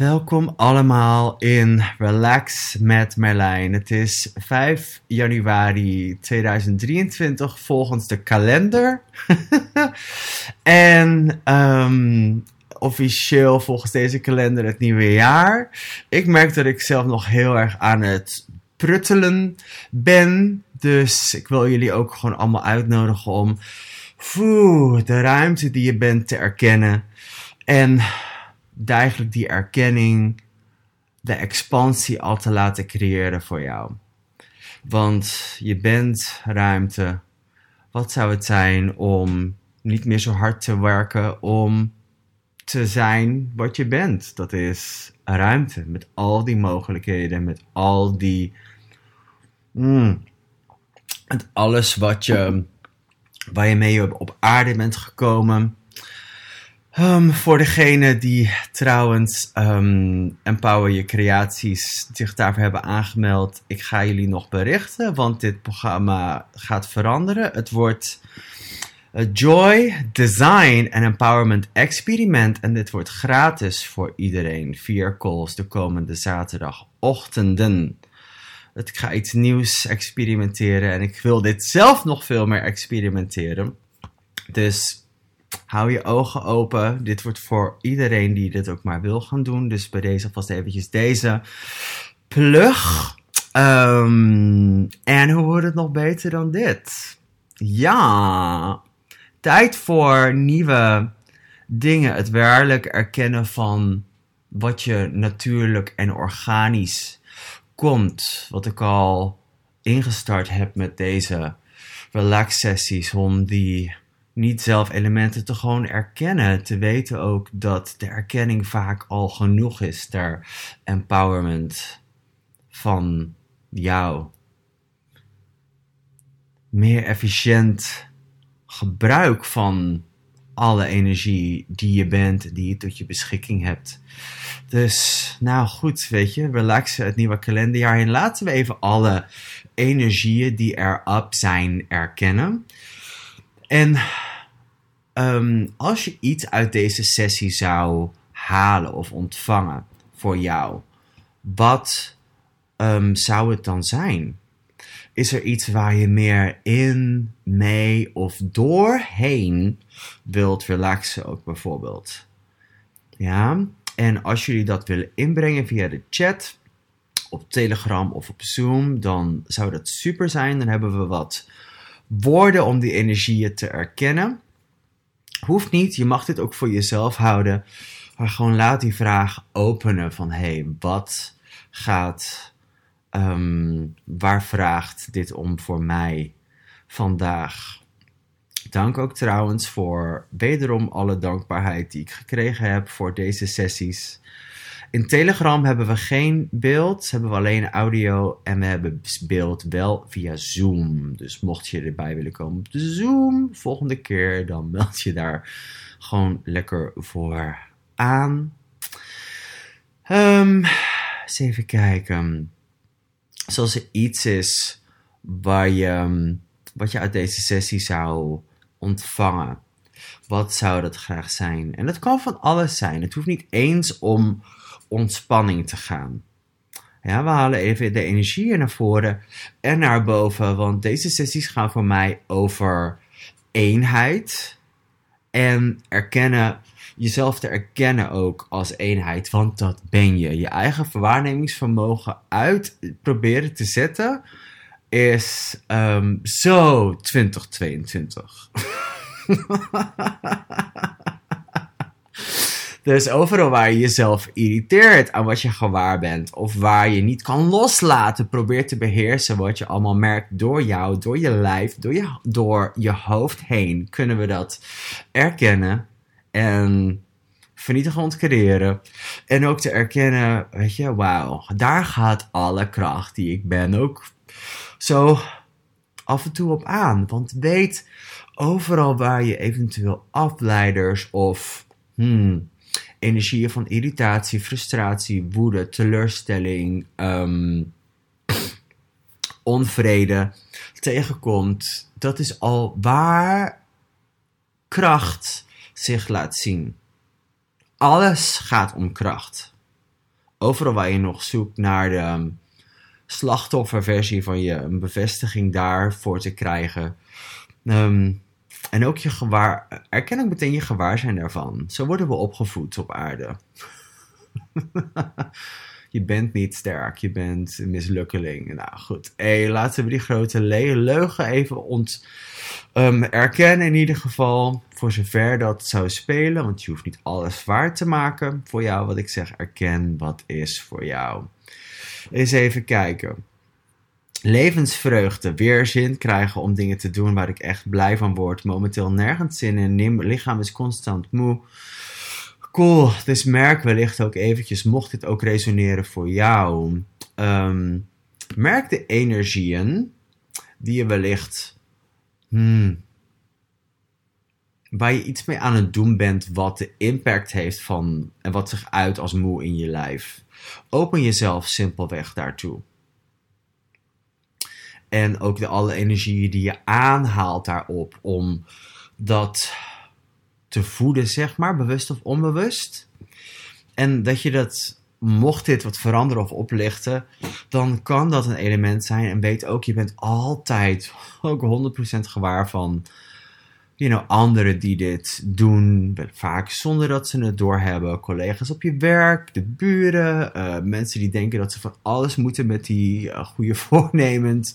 Welkom allemaal in Relax met Merlijn. Het is 5 januari 2023 volgens de kalender. en ehm, officieel volgens deze kalender het nieuwe jaar. Ik merk dat ik zelf nog heel erg aan het pruttelen ben. Dus ik wil jullie ook gewoon allemaal uitnodigen om de ruimte die je bent te erkennen. En eigenlijk die erkenning, de expansie al te laten creëren voor jou. Want je bent ruimte. Wat zou het zijn om niet meer zo hard te werken om te zijn wat je bent? Dat is ruimte met al die mogelijkheden, met al die. Mm, met alles wat je, waar je mee op aarde bent gekomen Um, voor degene die trouwens um, Empower Je Creaties zich daarvoor hebben aangemeld, ik ga jullie nog berichten, want dit programma gaat veranderen. Het wordt een Joy, Design en Empowerment Experiment en dit wordt gratis voor iedereen. Vier calls de komende zaterdagochtenden. Ik ga iets nieuws experimenteren en ik wil dit zelf nog veel meer experimenteren. Dus hou je ogen open. Dit wordt voor iedereen die dit ook maar wil gaan doen. Dus bij deze vast eventjes deze plug. Um, en hoe wordt het nog beter dan dit? Ja, tijd voor nieuwe dingen. Het werkelijk erkennen van wat je natuurlijk en organisch komt. Wat ik al ingestart heb met deze relax sessies. Om die niet zelf elementen te gewoon erkennen. Te weten ook dat de erkenning vaak al genoeg is ter empowerment van jou. Meer efficiënt gebruik van alle energie die je bent, die je tot je beschikking hebt. Dus, nou goed, weet je, relaxen het nieuwe kalenderjaar in. Laten we even alle energieën die erop zijn erkennen. En um, als je iets uit deze sessie zou halen of ontvangen voor jou, wat um, zou het dan zijn? Is er iets waar je meer in, mee of doorheen wilt relaxen ook bijvoorbeeld? Ja, en als jullie dat willen inbrengen via de chat, op Telegram of op Zoom, dan zou dat super zijn. Dan hebben we wat woorden om die energieën te erkennen. Hoeft niet, je mag dit ook voor jezelf houden. Maar gewoon laat die vraag openen van hé, hey, wat gaat, um, waar vraagt dit om voor mij vandaag? Dank ook trouwens voor wederom alle dankbaarheid die ik gekregen heb voor deze sessies. In Telegram hebben we geen beeld, hebben we alleen audio en we hebben beeld wel via Zoom. Dus mocht je erbij willen komen op de Zoom, volgende keer, dan meld je daar gewoon lekker voor aan. Um, eens even kijken. Zoals er iets is waar je, wat je uit deze sessie zou ontvangen. Wat zou dat graag zijn? En dat kan van alles zijn. Het hoeft niet eens om ontspanning te gaan. Ja, we halen even de energie naar voren en naar boven, want deze sessies gaan voor mij over eenheid en erkennen, jezelf te erkennen ook als eenheid, want dat ben je. Je eigen verwaarnemingsvermogen uit proberen te zetten is um, zo 2022. Dus overal waar je jezelf irriteert aan wat je gewaar bent, of waar je niet kan loslaten, probeer te beheersen wat je allemaal merkt door jou, door je lijf, door je, door je hoofd heen, kunnen we dat erkennen en vernietigen ontcreëren. En ook te erkennen, weet je, wauw, daar gaat alle kracht die ik ben ook zo af en toe op aan. Want weet, overal waar je eventueel afleiders of hmm, energieën van irritatie, frustratie, woede, teleurstelling, um, onvrede tegenkomt, dat is al waar kracht zich laat zien. Alles gaat om kracht. overal waar je nog zoekt naar de ehm, slachtofferversie van je, een bevestiging daarvoor te krijgen. Ehm, en ook je gewaar, erken ook meteen je gewaarzijn daarvan. Zo worden we opgevoed op aarde. je bent niet sterk, je bent een mislukkeling. Nou goed, hey, laten we die grote leugen even ont, um, erkennen in ieder geval. Voor zover dat zou spelen, want je hoeft niet alles waar te maken voor jou. Wat ik zeg, erken wat is voor jou. Eens even kijken. Levensvreugde, weerzin krijgen om dingen te doen waar ik echt blij van word. Momenteel nergens zin in. Mijn lichaam is constant moe. Cool, dus merk wellicht ook eventjes, mocht dit ook resoneren voor jou. Ehm, merk de energieën die je wellicht, hmm, waar je iets mee aan het doen bent wat de impact heeft van en wat zich uit als moe in je lijf. Open jezelf simpelweg daartoe. En ook de alle energieën die je aanhaalt daarop om dat te voeden, zeg maar, bewust of onbewust. En dat je dat, mocht dit wat veranderen of oplichten, dan kan dat een element zijn. En weet ook, je bent altijd ook 100% gewaar van you know, anderen die dit doen, vaak zonder dat ze het doorhebben. Collega's op je werk, de buren, uh, mensen die denken dat ze van alles moeten met die uh, goede voornemens.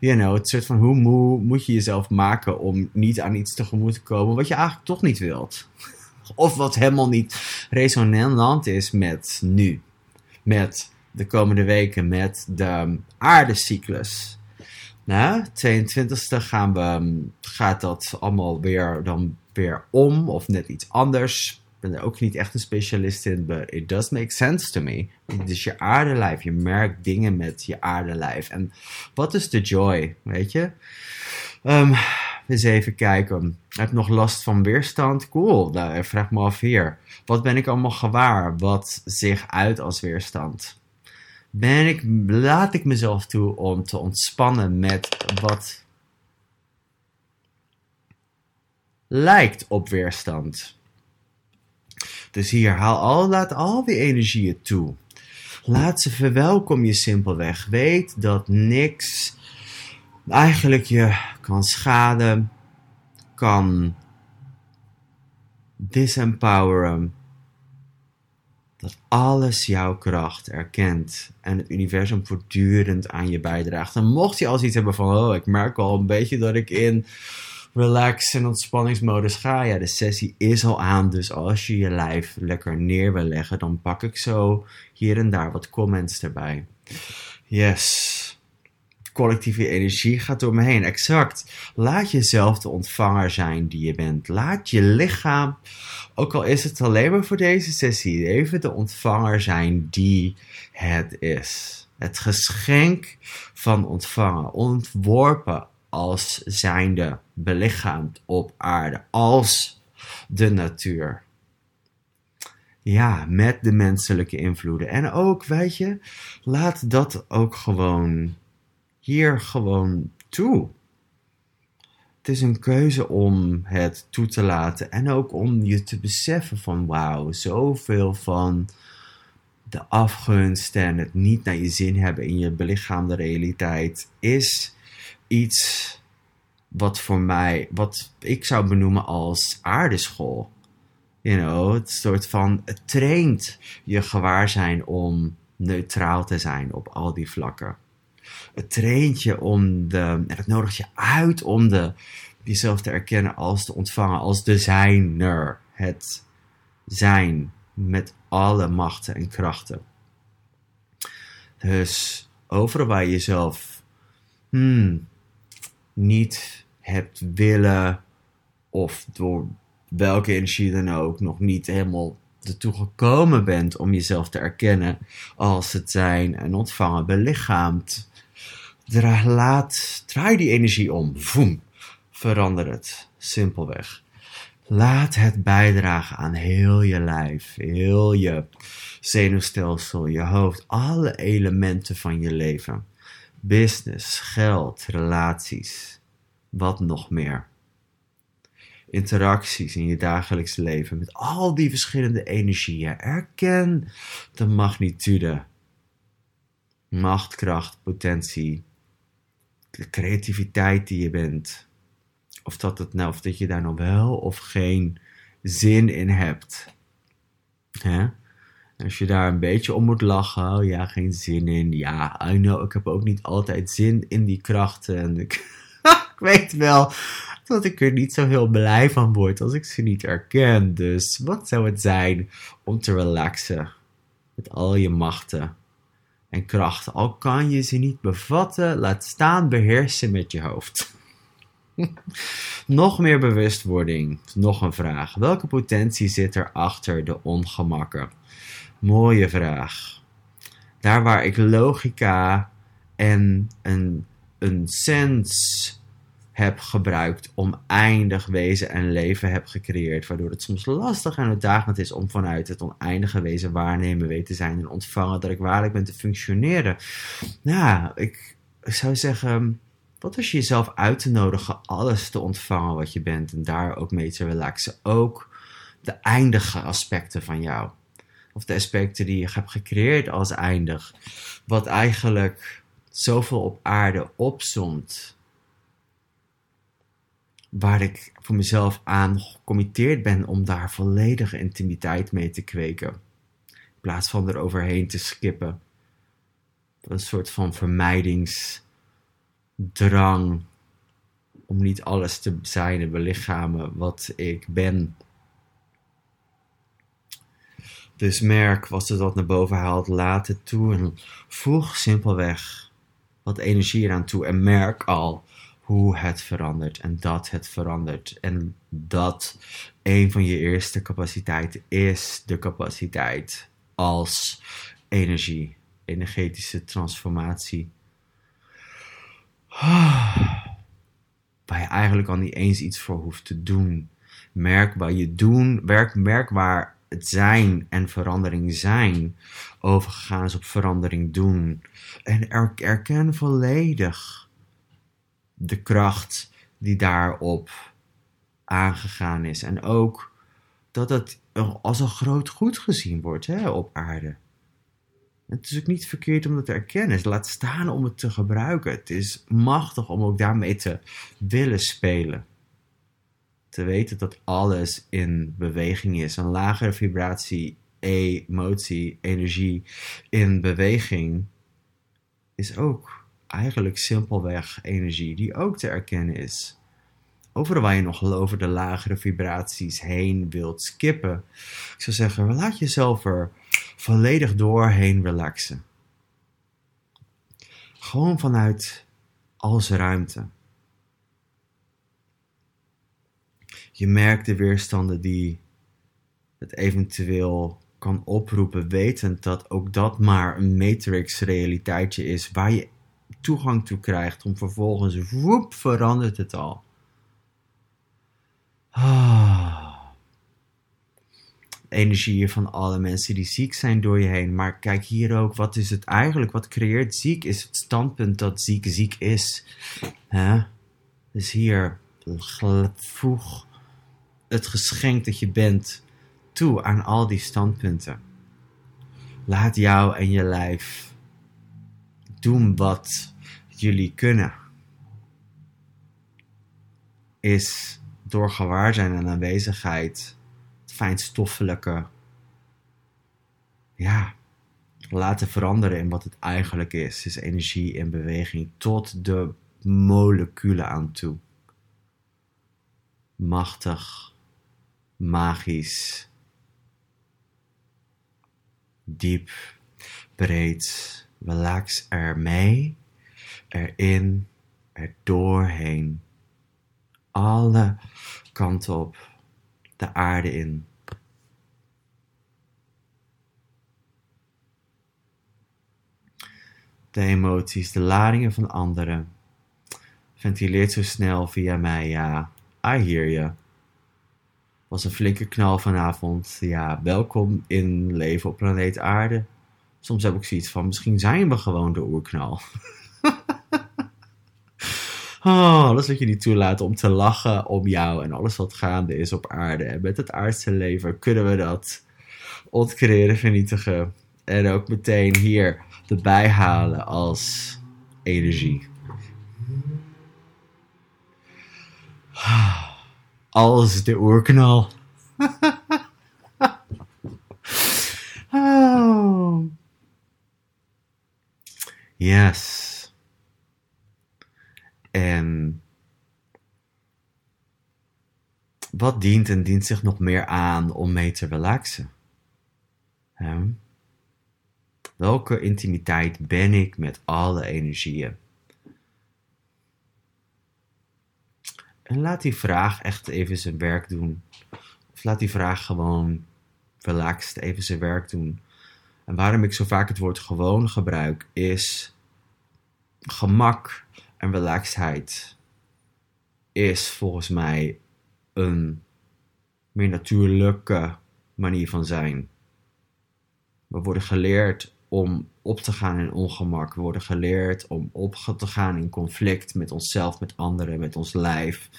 You know, het soort van hoe moe moet je jezelf maken om niet aan iets tegemoet te komen wat je eigenlijk toch niet wilt. Of wat helemaal niet resonant is met nu. Met de komende weken, met de aardecyclus. Nou, 22e gaan we, gaat dat allemaal weer dan weer om of net iets anders. Ik ben er ook niet echt een specialist in, but it does make sense to me. Is je aardelijf, je merkt dingen met je aardelijf. En wat is de joy, weet je? Um, eens even kijken. Heb nog last van weerstand? Cool, nou, vraag me af hier. Wat ben ik allemaal gewaar wat zich uit als weerstand? Ben ik, laat ik mezelf toe om te ontspannen met wat lijkt op weerstand. Dus hier, haal al, laat al die energieën toe. Laat ze verwelkom je simpelweg. Weet dat niks eigenlijk je kan schaden, kan disempoweren dat alles jouw kracht erkent en het universum voortdurend aan je bijdraagt. Dan mocht je als iets hebben van, oh, ik merk al een beetje dat ik in relax en ontspanningsmodus ga. Ja, de sessie is al aan, dus als je je lijf lekker neer wil leggen, dan pak ik zo hier en daar wat comments erbij. Yes collectieve energie gaat door me heen. Exact. Laat jezelf de ontvanger zijn die je bent. Laat je lichaam, ook al is het alleen maar voor deze sessie, even de ontvanger zijn die het is. Het geschenk van ontvangen, ontworpen als zijnde belichaamd op aarde, als de natuur. Ja, met de menselijke invloeden. En ook, weet je, laat dat ook gewoon hier gewoon toe. Het is een keuze om het toe te laten en ook om je te beseffen van wauw, zoveel van de afgunst en het niet naar je zin hebben in je belichaamde realiteit is iets wat voor mij, wat ik zou benoemen als aardeschool. You know, het soort van, het traint je gewaarzijn om neutraal te zijn op al die vlakken het traint je om de, en het nodigt je uit om de, jezelf te erkennen als te ontvangen, als de zijner. Het zijn met alle machten en krachten. Dus overal waar je jezelf hmm, niet hebt willen, of door welke energie dan ook, nog niet helemaal ertoe gekomen bent om jezelf te erkennen als het zijn en ontvangen belichaamd Dra laat, draai die energie om. Voem. Verander het. Simpelweg. Laat het bijdragen aan heel je lijf, heel je zenuwstelsel, je hoofd, alle elementen van je leven. Business, geld, relaties, wat nog meer. interacties in je dagelijks leven met al die verschillende energieën. Erken de magnitude, macht, kracht, potentie, de creativiteit die je bent. Of dat, het nou, of dat je daar nog wel of geen zin in hebt. Hè? Als je daar een beetje om moet lachen, ja, geen zin in. Ja, I know, ik heb ook niet altijd zin in die krachten. En ik, weet wel dat ik er niet zo heel blij van word als ik ze niet erken. Dus wat zou het zijn om te relaxen met al je machten en krachten? Al kan je ze niet bevatten, laat staan beheersen met je hoofd. nog meer bewustwording. Nog een vraag. Welke potentie zit er achter de ongemakken? Mooie vraag. Daar waar ik logica en een, een sens heb gebruikt om eindig wezen en leven heb gecreëerd. Waardoor het soms lastig en uitdagend is om vanuit het oneindige wezen waarnemen, weten zijn en ontvangen dat ik waarlijk ben te functioneren. Nou, ik zou zeggen, wat als je jezelf uit te nodigen alles te ontvangen wat je bent en daar ook mee te relaxen. Ook de eindige aspecten van jou. Of de aspecten die je hebt gecreëerd als eindig. Wat eigenlijk zoveel op aarde opzomt waar ik voor mezelf aan gecommitteerd ben om daar volledige intimiteit mee te kweken. In plaats van er overheen te skippen. Een soort van vermijdingsdrang om niet alles te zijn en belichamen wat ik ben. Dus merk wat ze dat naar boven haalt, laat het toe en voeg simpelweg wat energie eraan toe en merk al hoe het verandert en dat het verandert. En dat een van je eerste capaciteiten is de capaciteit als energie, energetische transformatie. Waar je eigenlijk al niet eens iets voor hoeft te doen. Merk waar je doen, werk, merk waar het zijn en verandering zijn overgegaan is op verandering doen. En erken volledig de kracht die daarop aangegaan is. En ook dat het als een groot goed gezien wordt hè, op aarde. Het is ook niet verkeerd om dat te erkennen. Laat staan om het te gebruiken. Het is machtig om ook daarmee te willen spelen. Te weten dat alles in beweging is. Een lagere vibratie, emotie, energie in beweging is ook eigenlijk simpelweg energie die ook te erkennen is. Overal waar je nog over de lagere vibraties heen wilt skippen, ik zou zeggen, laat jezelf er volledig doorheen relaxen. Gewoon vanuit als ruimte. Je merkt de weerstanden die het eventueel kan oproepen, wetend dat ook dat maar een matrix realiteitje is waar je toegang toe krijgt, om vervolgens, woep, verandert het al. Ah. Energieën van alle mensen die ziek zijn door je heen. Maar kijk hier ook, wat is het eigenlijk? Wat creëert ziek? Is het standpunt dat ziek ziek is? Hè? Dus hier, voeg het geschenk dat je bent toe aan al die standpunten. Laat jou en je lijf doen wat jullie kunnen. Is door gewaarzijn en aanwezigheid het fijnstoffelijke ja, laten veranderen in wat het eigenlijk is. Is energie in beweging tot de moleculen aan toe. Machtig, magisch, diep, breed. Relax ermee erin, er doorheen. Alle kanten op, de aarde in. De emoties, de ladingen van anderen. Ventileert zo snel via mij, ja. I hear you. Was een flinke knal vanavond. Ja, welkom in leven op planeet Aarde. Soms heb ik zoiets van, misschien zijn we gewoon de oerknal. Oh, alles wat je niet toelaat om te lachen om jou en alles wat gaande is op aarde. En met het aardse leven kunnen we dat ontcreëren, vernietigen. En ook meteen hier erbij halen als energie. Als de oerknal. oh. Yes. En wat dient en dient zich nog meer aan om mee te relaxen? Welke intimiteit ben ik met alle energieën? En laat die vraag echt even zijn werk doen. Of laat die vraag gewoon relaxed even zijn werk doen. En waarom ik zo vaak het woord gewoon gebruik, is gemak en relaxedheid is volgens mij een meer natuurlijke manier van zijn. We worden geleerd om op te gaan in ongemak. Worden geleerd om op te gaan in conflict met onszelf, met anderen, met ons lijf.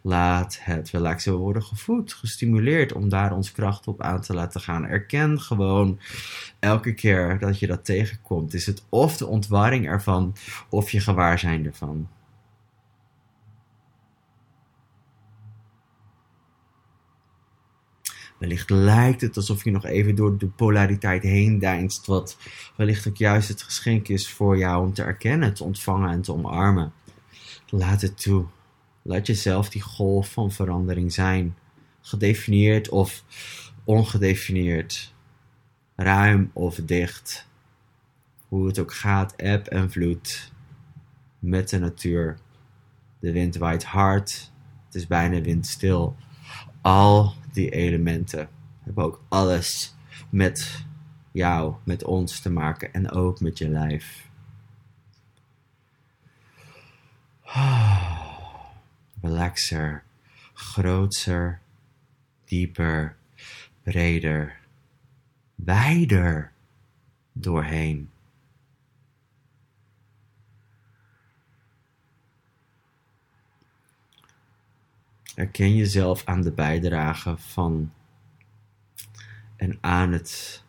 Laat het relaxen. We worden gevoed, gestimuleerd om daar ons kracht op aan te laten gaan. Erken gewoon elke keer dat je dat tegenkomt. Is het of de ontwarring ervan of je gewaarzijn ervan. Wellicht lijkt het alsof je nog even door de polariteit heen deinst, wat wellicht ook juist het geschenk is voor jou om te erkennen, te ontvangen en te omarmen. Laat het toe. Laat jezelf die golf van verandering zijn, gedefinieerd of ongedefinieerd, ruim of dicht. Hoe het ook gaat, eb en vloed, met de natuur. De wind waait hard, het is bijna windstil. Al die elementen hebben ook alles met jou, met ons te maken en ook met je lijf. Relaxer, grootser, dieper, breder, wijder doorheen. Herken jezelf aan de bijdrage van en aan het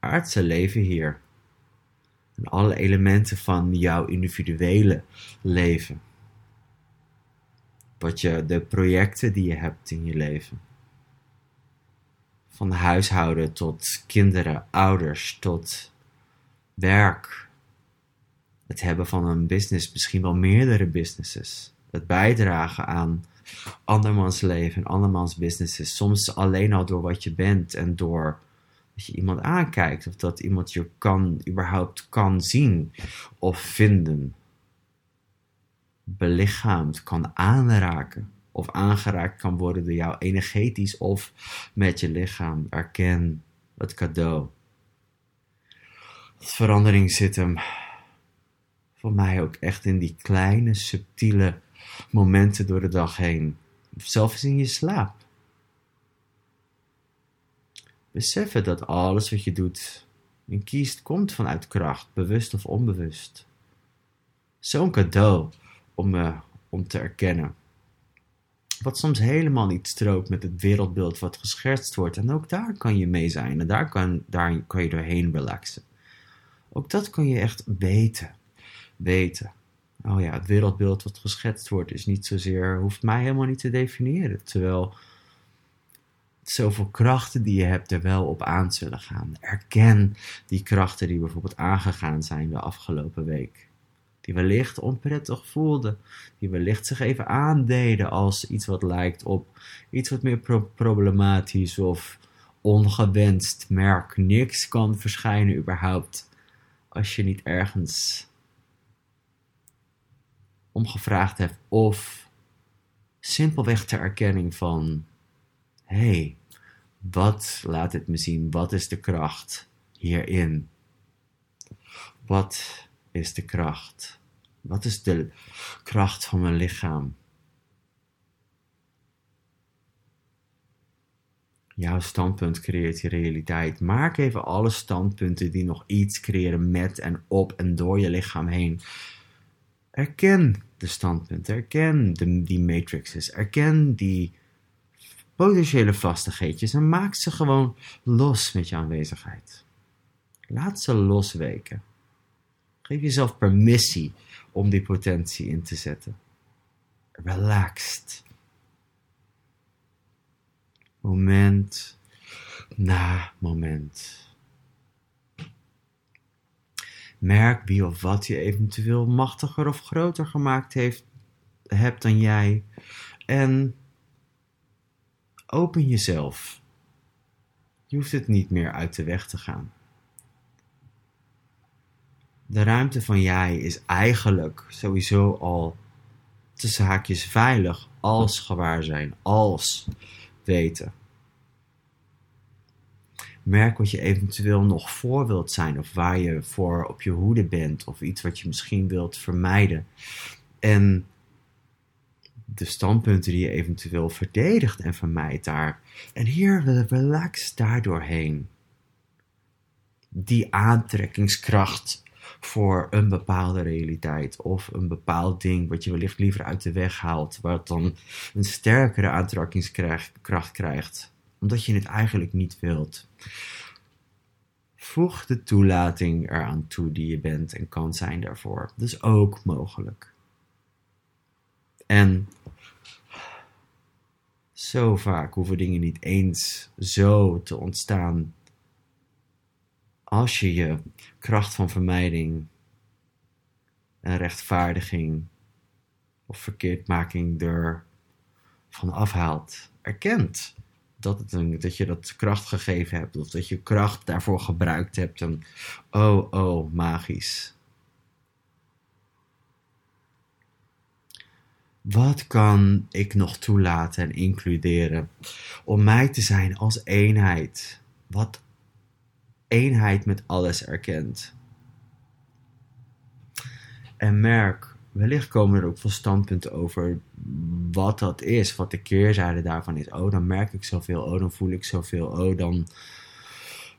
aardse leven hier. En alle elementen van jouw individuele leven. Wat je, de projecten die je hebt in je leven. Van huishouden tot kinderen, ouders, tot werk. Het hebben van een business, misschien wel meerdere businesses. Het bijdragen aan andermans leven en andermans businesses. Soms alleen al door wat je bent en door dat je iemand aankijkt of dat iemand je kan, überhaupt kan zien of vinden. Belichaamd kan aanraken of aangeraakt kan worden door jou energetisch of met je lichaam. Erken het cadeau. verandering zit hem voor mij ook echt in die kleine, subtiele momenten door de dag heen. Zelfs in je slaap. Beseffen dat alles wat je doet en kiest komt vanuit kracht, bewust of onbewust. Zo'n cadeau om, uh, om te erkennen. Wat soms helemaal niet strookt met het wereldbeeld wat geschertst wordt. En ook daar kan je mee zijn. En daar kan, daar kan je doorheen relaxen. Ook dat kun je echt weten. Weten oh ja, het wereldbeeld wat geschetst wordt is niet zozeer, hoeft mij helemaal niet te definiëren. Terwijl zoveel krachten die je hebt er wel op aan zullen gaan. Erken die krachten die bijvoorbeeld aangegaan zijn de afgelopen week. Die wellicht onprettig voelden. Die wellicht zich even aandeden als iets wat lijkt op iets wat meer problematisch of ongewenst merk. Niks kan verschijnen überhaupt als je niet ergens om gevraagd heeft of simpelweg ter erkenning van hé, hey, wat laat het me zien? Wat is de kracht hierin? Wat is de kracht? Wat is de kracht van mijn lichaam? Jouw standpunt creëert je realiteit. Maak even alle standpunten die nog iets creëren met en op en door je lichaam heen Erken de standpunten, erken de, die matrices, erken die potentiële vastigheidjes en maak ze gewoon los met je aanwezigheid. Laat ze losweken. Geef jezelf permissie om die potentie in te zetten. Relaxed. Moment na moment. Merk wie of wat je eventueel machtiger of groter gemaakt heeft, hebt dan jij. En open jezelf. Je hoeft het niet meer uit de weg te gaan. De ruimte van jij is eigenlijk sowieso al tussen haakjes veilig als gewaarzijn, als weten. Merk wat je eventueel nog voor wilt zijn of waar je voor op je hoede bent of iets wat je misschien wilt vermijden. En de standpunten die je eventueel verdedigt en vermijdt daar. En hier relax daardoorheen. Die aantrekkingskracht voor een bepaalde realiteit of een bepaald ding wat je wellicht liever uit de weg haalt, wat dan een sterkere aantrekkingskracht krijgt, omdat je het eigenlijk niet wilt. Voeg de toelating eraan toe die je bent en kan zijn daarvoor. Dat is ook mogelijk. En zo vaak hoeven dingen niet eens zo te ontstaan. Als je je kracht van vermijding en rechtvaardiging of verkeerdmaking er van afhaalt, erkent dat, het een, dat je dat kracht gegeven hebt of dat je kracht daarvoor gebruikt hebt. En oh, oh, magisch. Wat kan ik nog toelaten en includeren om mij te zijn als eenheid? Wat eenheid met alles erkent. En merk, wellicht komen er ook veel standpunten over wat dat is, wat de keerzijde daarvan is. Oh, dan merk ik zoveel. Oh, dan voel ik zoveel. Oh, dan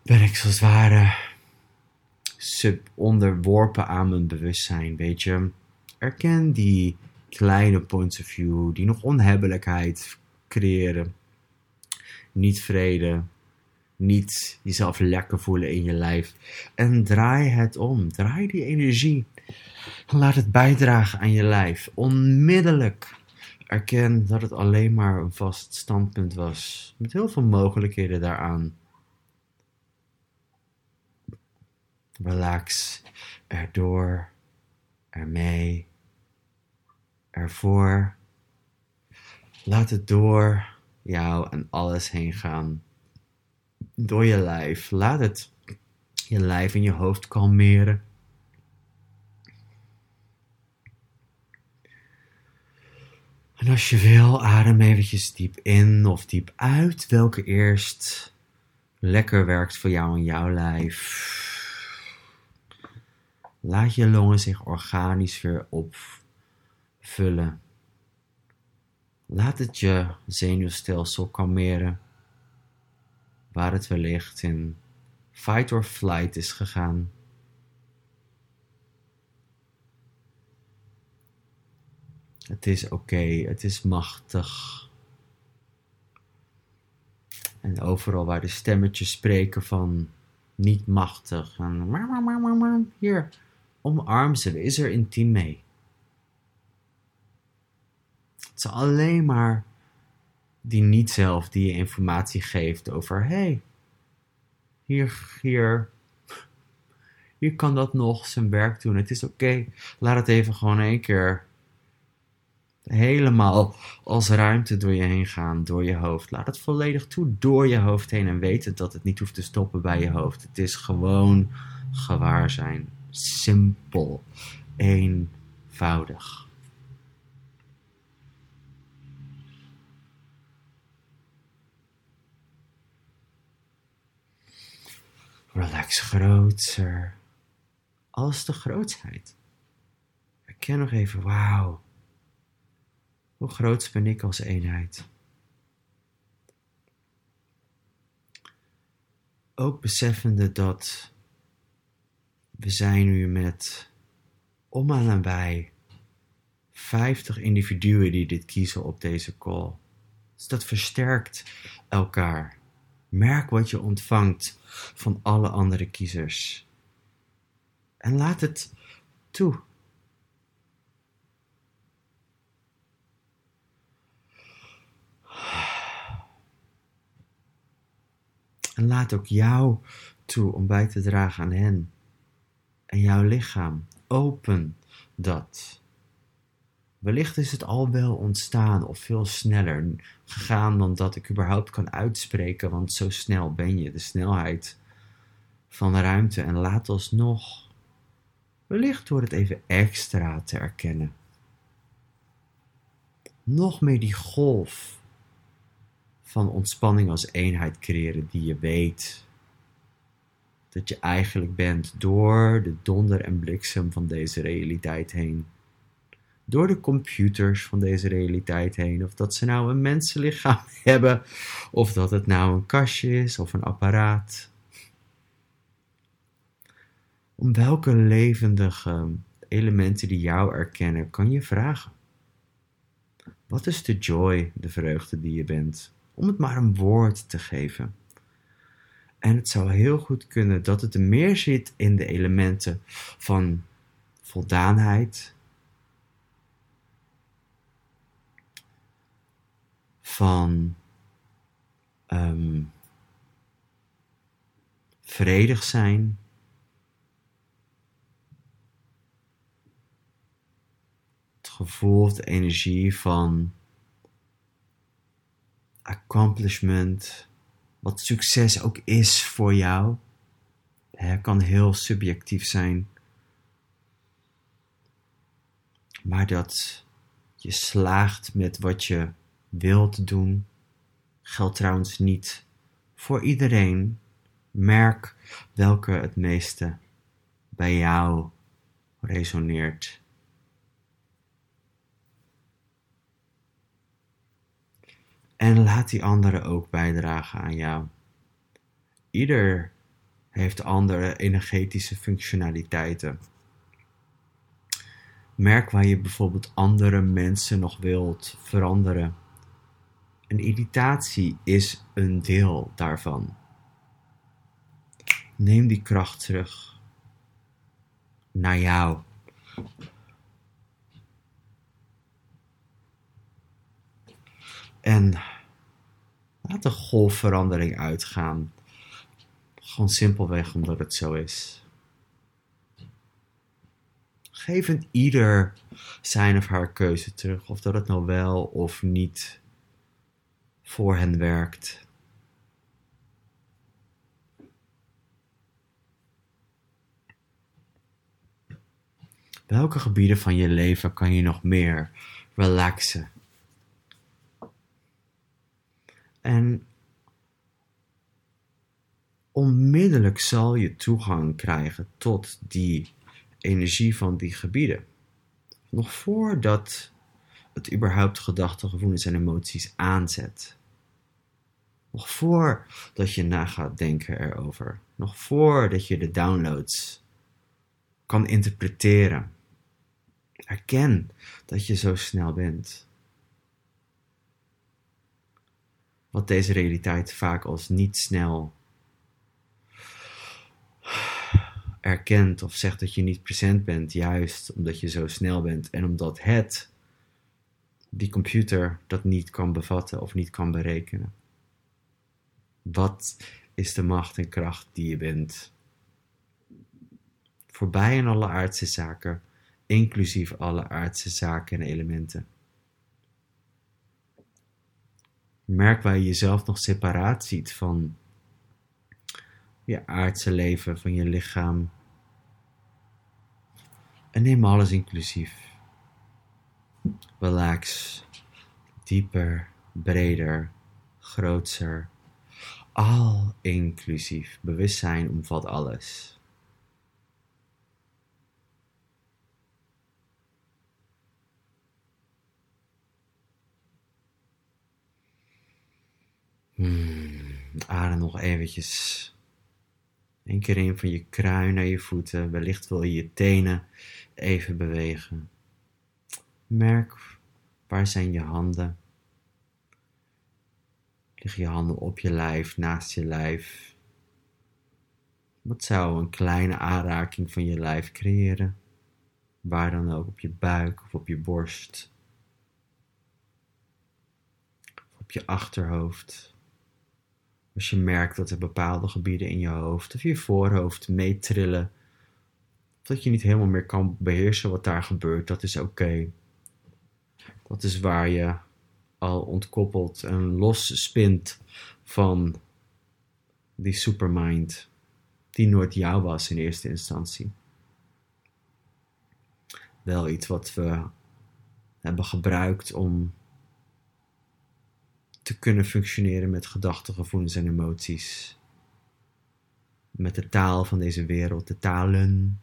ben ik zo zware sub onderworpen aan mijn bewustzijn. Weet je, erken die kleine points of view die nog onhebbelijkheid creëren. Niet vrede, niet jezelf lekker voelen in je lijf. En draai het om. Draai die energie. Laat het bijdragen aan je lijf. Onmiddellijk. Erken dat het alleen maar een vast standpunt was. Met heel veel mogelijkheden daaraan. Relax erdoor, ermee ervoor. Laat het door jou en alles heen gaan. Door je lijf. Laat het je lijf en je hoofd kalmeren. En als je wil, adem eventjes diep in of diep uit. Welke eerst lekker werkt voor jou en jouw lijf. Laat je longen zich organisch weer op vullen. Laat het je zenuwstelsel kalmeren, waar het wellicht in fight or flight is gegaan. Het is oké, het is machtig. En overal waar de stemmetjes spreken van niet machtig en hier, omarm ze, is er intiem mee. Het is alleen maar die niet zelf die je informatie geeft over: hey, hier, hier, hier kan dat nog zijn werk doen. Het is oké. Laat het even gewoon één keer helemaal als ruimte door je heen gaan, door je hoofd. Laat het volledig toe door je hoofd heen en weten dat het niet hoeft te stoppen bij je hoofd. Het is gewoon gewaar zijn. Simpel. Eenvoudig. Relax groter als de grootheid. Erken nog even, wauw. Hoe groot ben ik als eenheid? Ook beseffende dat we zijn nu met om en nabij 50 individuen die dit kiezen op deze call. Dus dat versterkt elkaar. Merk wat je ontvangt van alle andere kiezers. En laat het toe. En laat ook jou toe om bij te dragen aan hen. En jouw lichaam. Open dat. Wellicht is het al wel ontstaan of veel sneller gegaan dan dat ik überhaupt kan uitspreken, want zo snel ben je. De snelheid van de ruimte. En laat alsnog, wellicht door het even extra te erkennen, nog meer die golf van ontspanning als eenheid creëren die je weet dat je eigenlijk bent door de donder en bliksem van deze realiteit heen. Door de computers van deze realiteit heen. Of dat ze nou een mensenlichaam hebben, of dat het nou een kastje is of een apparaat. Om welke levendige elementen die jou erkennen, kan je vragen. Wat is de joy, de vreugde die je bent? Om het maar een woord te geven. En het zou heel goed kunnen dat het meer zit in de elementen van voldaanheid, van um, vredig zijn. Het gevoel de energie van accomplishment wat succes ook is voor jou. Het kan heel subjectief zijn. Maar dat je slaagt met wat je wilt doen, geldt trouwens niet voor iedereen. Merk welke het meeste bij jou resoneert. En laat die anderen ook bijdragen aan jou. Ieder heeft andere energetische functionaliteiten. Merk waar je bijvoorbeeld andere mensen nog wilt veranderen. Een irritatie is een deel daarvan. Neem die kracht terug naar jou. En laat de golfverandering uitgaan. Gewoon simpelweg omdat het zo is. Geef een ieder zijn of haar keuze terug, of dat het nou wel of niet voor hen werkt. Welke gebieden van je leven kan je nog meer relaxen? En onmiddellijk zal je toegang krijgen tot die energie van die gebieden. Nog voordat het überhaupt gedachten, gevoelens en emoties aanzet. Nog voordat je na gaat denken erover. Nog voordat je de downloads kan interpreteren. Erken dat je zo snel bent. Wat deze realiteit vaak als niet snel erkent of zegt dat je niet present bent, juist omdat je zo snel bent en omdat het, die computer, dat niet kan bevatten of niet kan berekenen. Wat is de macht en kracht die je bent? Voorbij aan alle aardse zaken, inclusief alle aardse zaken en elementen. Merk waar je jezelf nog separaat ziet van je aardse leven, van je lichaam. En neem alles inclusief. Relax. Dieper, breder, grootser. Al inclusief. Bewustzijn omvat alles. Hmm, adem nog eventjes. Eén keer in van je kruin naar je voeten. Wellicht wil je je tenen even bewegen. Merk waar zijn je handen. Liggen je handen op je lijf, naast je lijf. Wat zou een kleine aanraking van je lijf creëren? Waar dan ook, op je buik of op je borst. Of op je achterhoofd. Als je merkt dat er bepaalde gebieden in je hoofd of je voorhoofd meetrillen. Of dat je niet helemaal meer kan beheersen wat daar gebeurt, dat is oké. Dat is waar je al ontkoppelt en los spint van die supermind, die nooit jou was in eerste instantie. Wel iets wat we hebben gebruikt om te kunnen functioneren met gedachten, gevoelens en emoties. Met de taal van deze wereld, de talen.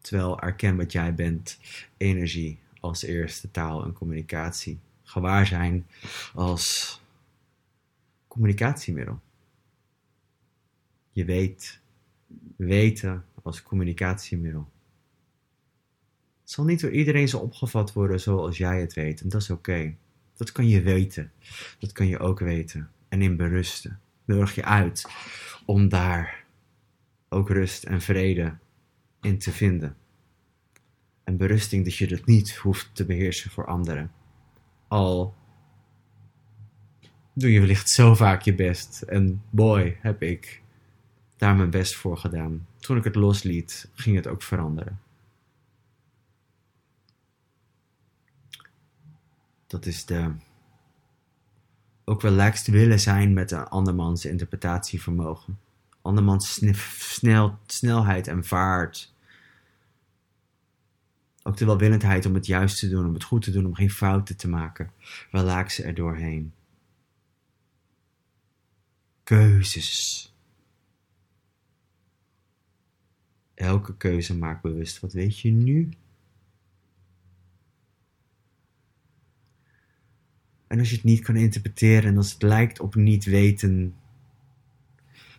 Terwijl erken wat jij bent, energie als eerste taal en communicatie. Gewaar zijn als communicatiemiddel. Je weet, weten als communicatiemiddel. Het zal niet door iedereen zo opgevat worden zoals jij het weet, en dat is oké. Dat kan je weten. Dat kan je ook weten. En in berusten. Nodig je uit om daar ook rust en vrede in te vinden. En berusting dat je dat niet hoeft te beheersen voor anderen. Al doe je wellicht zo vaak je best. En boy, heb ik daar mijn best voor gedaan. Toen ik het losliet, ging het ook veranderen. Dat is de. Ook relaxed willen zijn met een andermans interpretatievermogen. Andermans snel, snelheid en vaart. Ook de welwillendheid om het juist te doen, om het goed te doen, om geen fouten te maken. Relaxen er doorheen. Keuzes. Elke keuze maakt bewust. Wat weet je nu? En als je het niet kan interpreteren en als het lijkt op niet weten,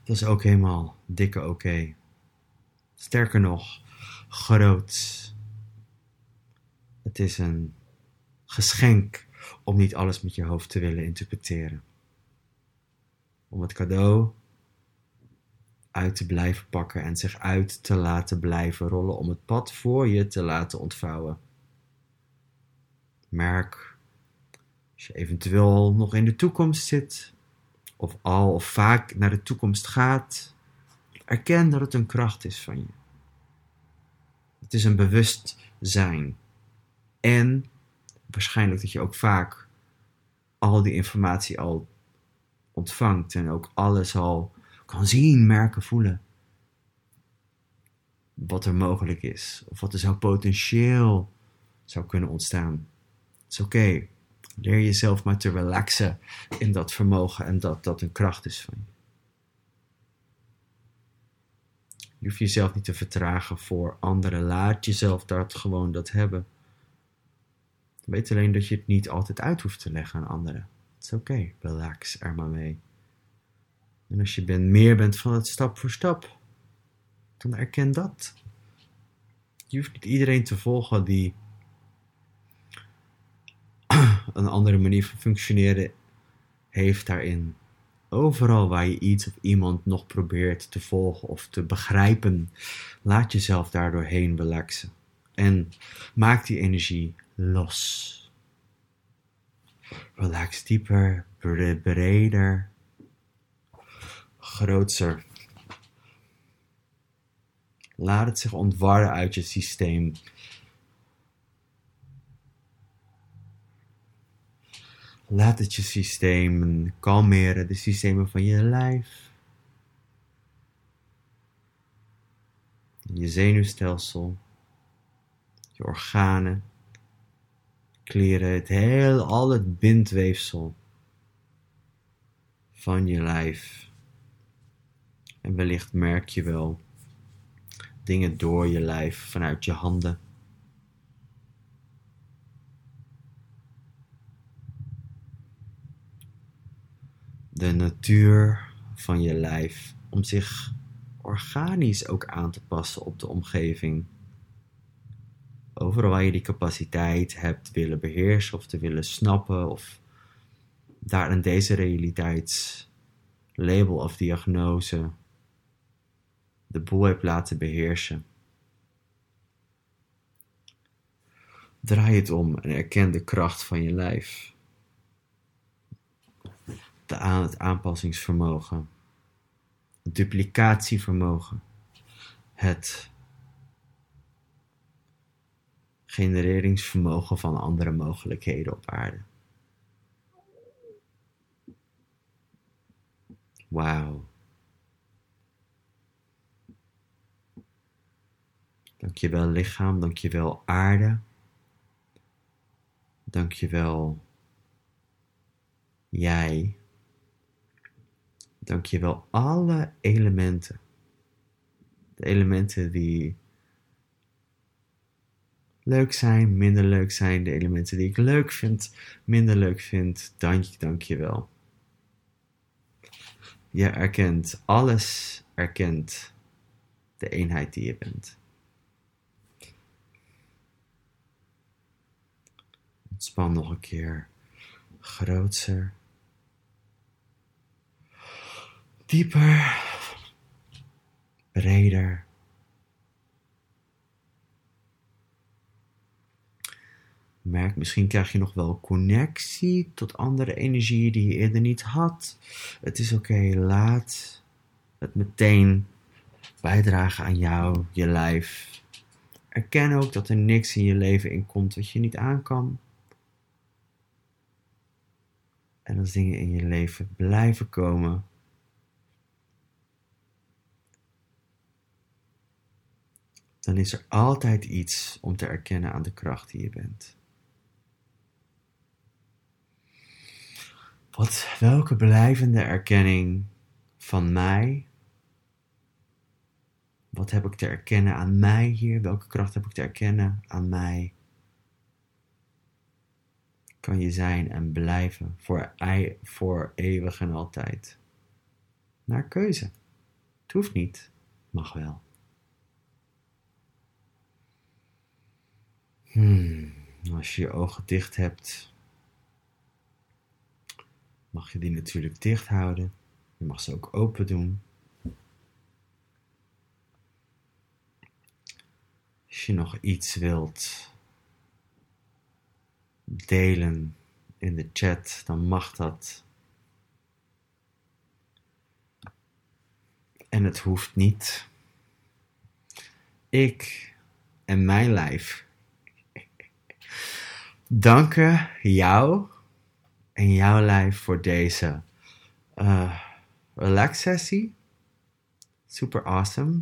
dat is ook helemaal dikke oké. Sterker nog, groot. Het is een geschenk om niet alles met je hoofd te willen interpreteren. Om het cadeau uit te blijven pakken en zich uit te laten blijven rollen om het pad voor je te laten ontvouwen. Merk als je eventueel nog in de toekomst zit, of al of vaak naar de toekomst gaat, erken dat het een kracht is van je. Het is een bewustzijn. En waarschijnlijk dat je ook vaak al die informatie al ontvangt en ook alles al kan zien, merken, voelen. Wat er mogelijk is, of wat er zou potentieel zou kunnen ontstaan. Het is oké. Leer jezelf maar te relaxen in dat vermogen en dat dat een kracht is van je. Je hoeft jezelf niet te vertragen voor anderen. Laat jezelf dat gewoon dat hebben. Weet alleen dat je het niet altijd uit hoeft te leggen aan anderen. Het is oké, relax er maar mee. En als je meer bent van het stap voor stap, dan erken dat. Je hoeft niet iedereen te volgen die een andere manier van functioneren heeft daarin. Overal waar je iets of iemand nog probeert te volgen of te begrijpen, laat jezelf daardoor heen relaxen. En maak die energie los. Relax dieper, breder, groter. Laat het zich ontwarren uit je systeem. Laat het je systeem kalmeren, de systemen van je lijf. Je zenuwstelsel, je organen, kleren, het heel, al het bindweefsel van je lijf. En wellicht merk je wel dingen door je lijf, vanuit je handen. De natuur van je lijf om zich organisch ook aan te passen op de omgeving. Overal waar je die capaciteit hebt willen beheersen of te willen snappen of daar in deze realiteitslabel of diagnose de boel hebt laten beheersen. Draai het om en erken de kracht van je lijf. Aan het aanpassingsvermogen, het duplicatievermogen, het genereringsvermogen van andere mogelijkheden op aarde. Wauw. Dankjewel lichaam, dankjewel aarde. Dankjewel jij. Dankjewel alle elementen. De elementen die leuk zijn, minder leuk zijn. De elementen die ik leuk vind, minder leuk vind. Dank je, dank je wel. Je erkent alles, erkent de eenheid die je bent. Ontspan nog een keer. Grootser. Dieper. Breder. Merk, misschien krijg je nog wel connectie tot andere energieën die je eerder niet had. Het is oké, laat het meteen bijdragen aan jou, je lijf. Erken ook dat er niks in je leven in komt wat je niet aan kan. En als dingen in je leven blijven komen, dan is er altijd iets om te erkennen aan de kracht die je bent. Wat, welke blijvende erkenning van mij? Wat heb ik te erkennen aan mij hier? Welke kracht heb ik te erkennen aan mij? Kan je zijn en blijven voor, voor eeuwig en altijd. Naar keuze. Het hoeft niet, mag wel. Hmm, als je je ogen dicht hebt, mag je die natuurlijk dicht houden. Je mag ze ook open doen. Als je nog iets wilt delen in de chat, dan mag dat. En het hoeft niet. Ik en mijn lijf danken jou en jouw lijf voor deze uh, relax sessie. Super awesome.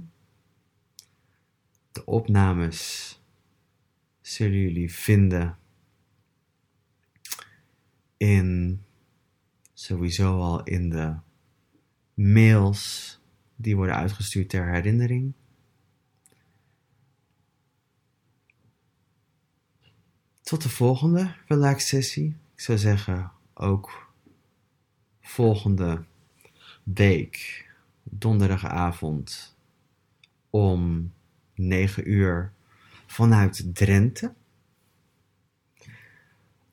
De opnames zullen jullie vinden in sowieso al in de mails die worden uitgestuurd ter herinnering. Tot de volgende relax sessie. Ik zou zeggen ook volgende week, donderdagavond, om 9 uur vanuit Drenthe.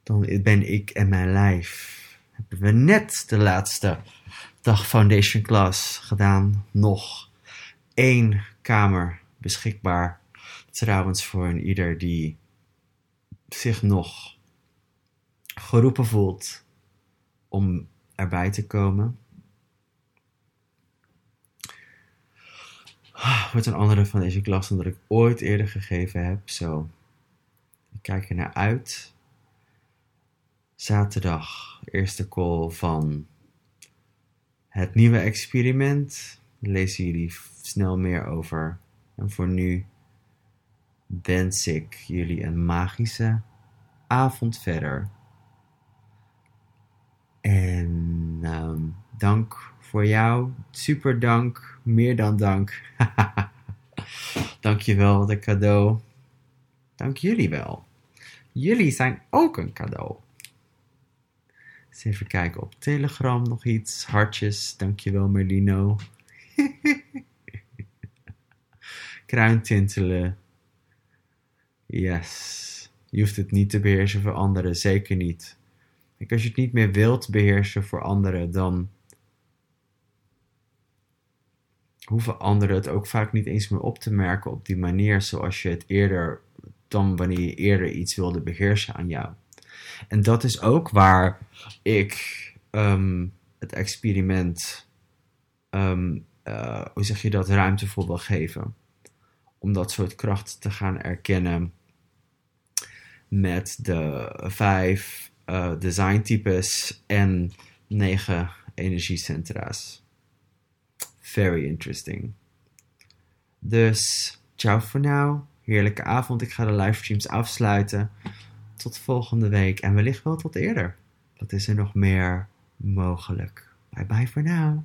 Dan ben ik en mijn lijf. Hebben we net de laatste dag Foundation Class gedaan. Nog één kamer beschikbaar. Trouwens voor een ieder die zich nog geroepen voelt om erbij te komen. Wordt een andere van deze klas dan dat ik ooit eerder gegeven heb. Zo, ik kijk er naar uit. Zaterdag, eerste call van het nieuwe experiment. Lezen jullie snel meer over. En voor nu wens ik jullie een magische avond verder. En um, dank voor jou. Super dank. Meer dan dank. Dankjewel, de cadeau. Dank jullie wel. Jullie zijn ook een cadeau. Eens even kijken op Telegram nog iets. Hartjes. Dankjewel, Merlino. Kruintintelen. Yes. Je hoeft het niet te beheersen voor anderen, zeker niet. Kijk, als je het niet meer wilt beheersen voor anderen, dan hoeven anderen het ook vaak niet eens meer op te merken op die manier zoals je het eerder, dan wanneer je eerder iets wilde beheersen aan jou. En dat is ook waar ik ehm, het experiment, ehm, eh, hoe zeg je dat, ruimte voor wil geven. Om dat soort kracht te gaan erkennen met de vijf uh, designtypes en negen energiecentra's. Very interesting. Dus, ciao voor nu. Heerlijke avond. Ik ga de livestreams afsluiten. Tot volgende week en wellicht wel tot eerder. Dat is er nog meer mogelijk. Bye bye voor nu.